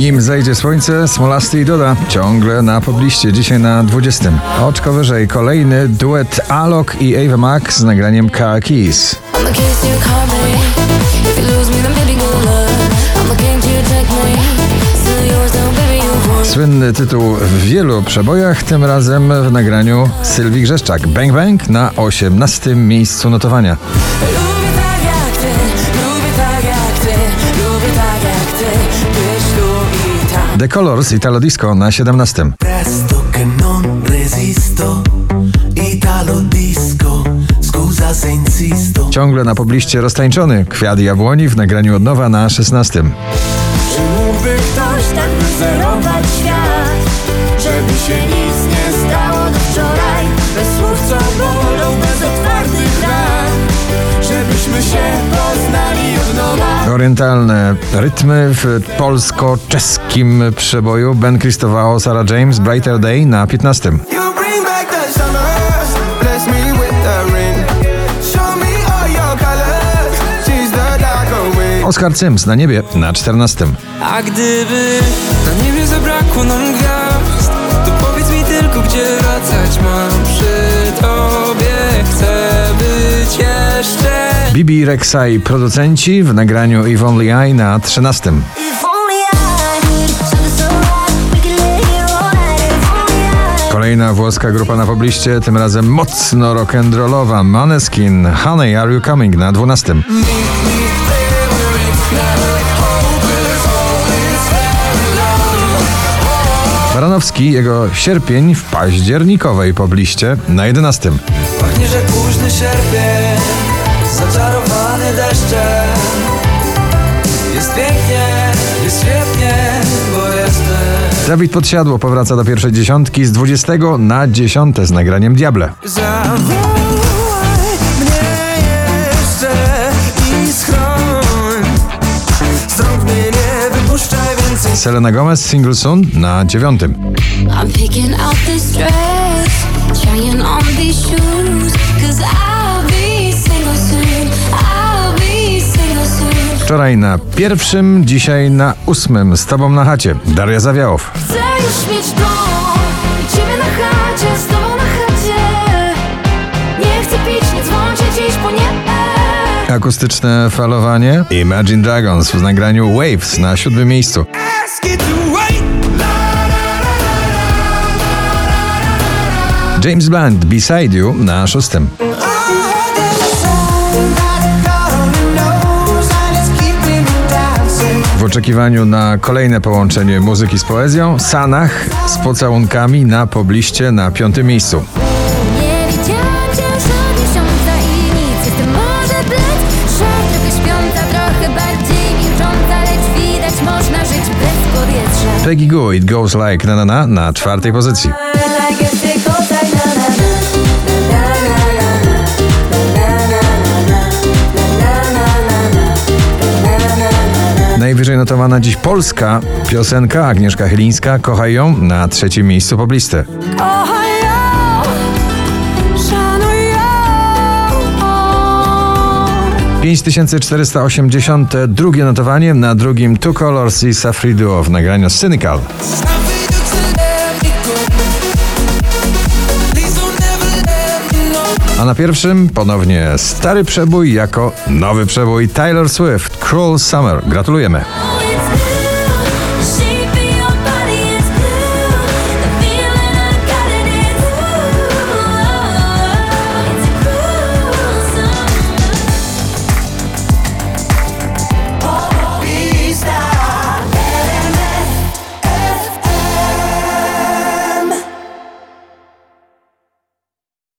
Nim zajdzie słońce, Smolasty i Doda ciągle na pobliście, dzisiaj na 20. Oczko wyżej kolejny duet Alok i Ava Max z nagraniem Car Keys. Słynny tytuł w wielu przebojach, tym razem w nagraniu Sylwii Grzeszczak. Bang Bang na 18. miejscu notowania. The Colors Italo Disco na 17. Presto che non resisto, Italo disco, scusa se insisto. Ciągle na pobliście roztańczony Kwiat Jabłoni w nagraniu od nowa na 16. Czy mógłby ktoś tak wyzerować świat Żeby się Orientalne rytmy w polsko-czeskim przeboju Ben Christovao, Sarah James, Brighter Day na 15. You bring back the summers, bless me with the rain. Show me all your colors, she's the dark away. Oskar Sims na niebie na 14. A gdyby na niebie zabrakło nam gwiazd Bibi Rexai producenci w nagraniu If Only I na 13. If only I could shine the sun bright, we could lay here all night. If only I Kolejna włoska grupa na pobliście, tym razem mocno rock'n'rollowa Maneskin Honey Are You Coming na 12. Baranowski, jego sierpień w październikowej pobliście na 11. Pachnie, że późny sierpień, zaczarowany deszczem. Jest pięknie, jest świetnie, bo jestem. Dawid Podsiadło powraca do pierwszej dziesiątki z 20 na 10 z nagraniem Diable. Zawołaj mnie jeszcze i schroń. Stąd mnie nie wypuszczaj więcej. Selena Gomez, Single Soon na 9. I'm picking out this dress, trying on these shoes. Cause I'll be Wczoraj na pierwszym, dzisiaj na ósmym. Z tobą na chacie. Daria Zawiałow. Chcę już mieć dom, ciebie na chacie, z tobą na chacie. Nie chcę pić, nie dzwońcie dziś, bo nie. Akustyczne falowanie. Imagine Dragons w nagraniu Waves na siódmym miejscu. James Blunt, Beside You na szóstym. W oczekiwaniu na kolejne połączenie muzyki z poezją, Sanach z pocałunkami na pobliście na piątym miejscu. Peggy Goo, It Goes Like Na Na Na na czwartej pozycji. Najwyżej notowana dziś polska piosenka Agnieszka Chylińska Kochaj ją na trzecim miejscu poblisty. Kochaj ją, szanuj ją. 5482 notowanie na drugim Two Colors i Safri Duo w nagraniu Cynical. A na pierwszym ponownie stary przebój jako nowy przebój Taylor Swift Cruel Summer. Gratulujemy.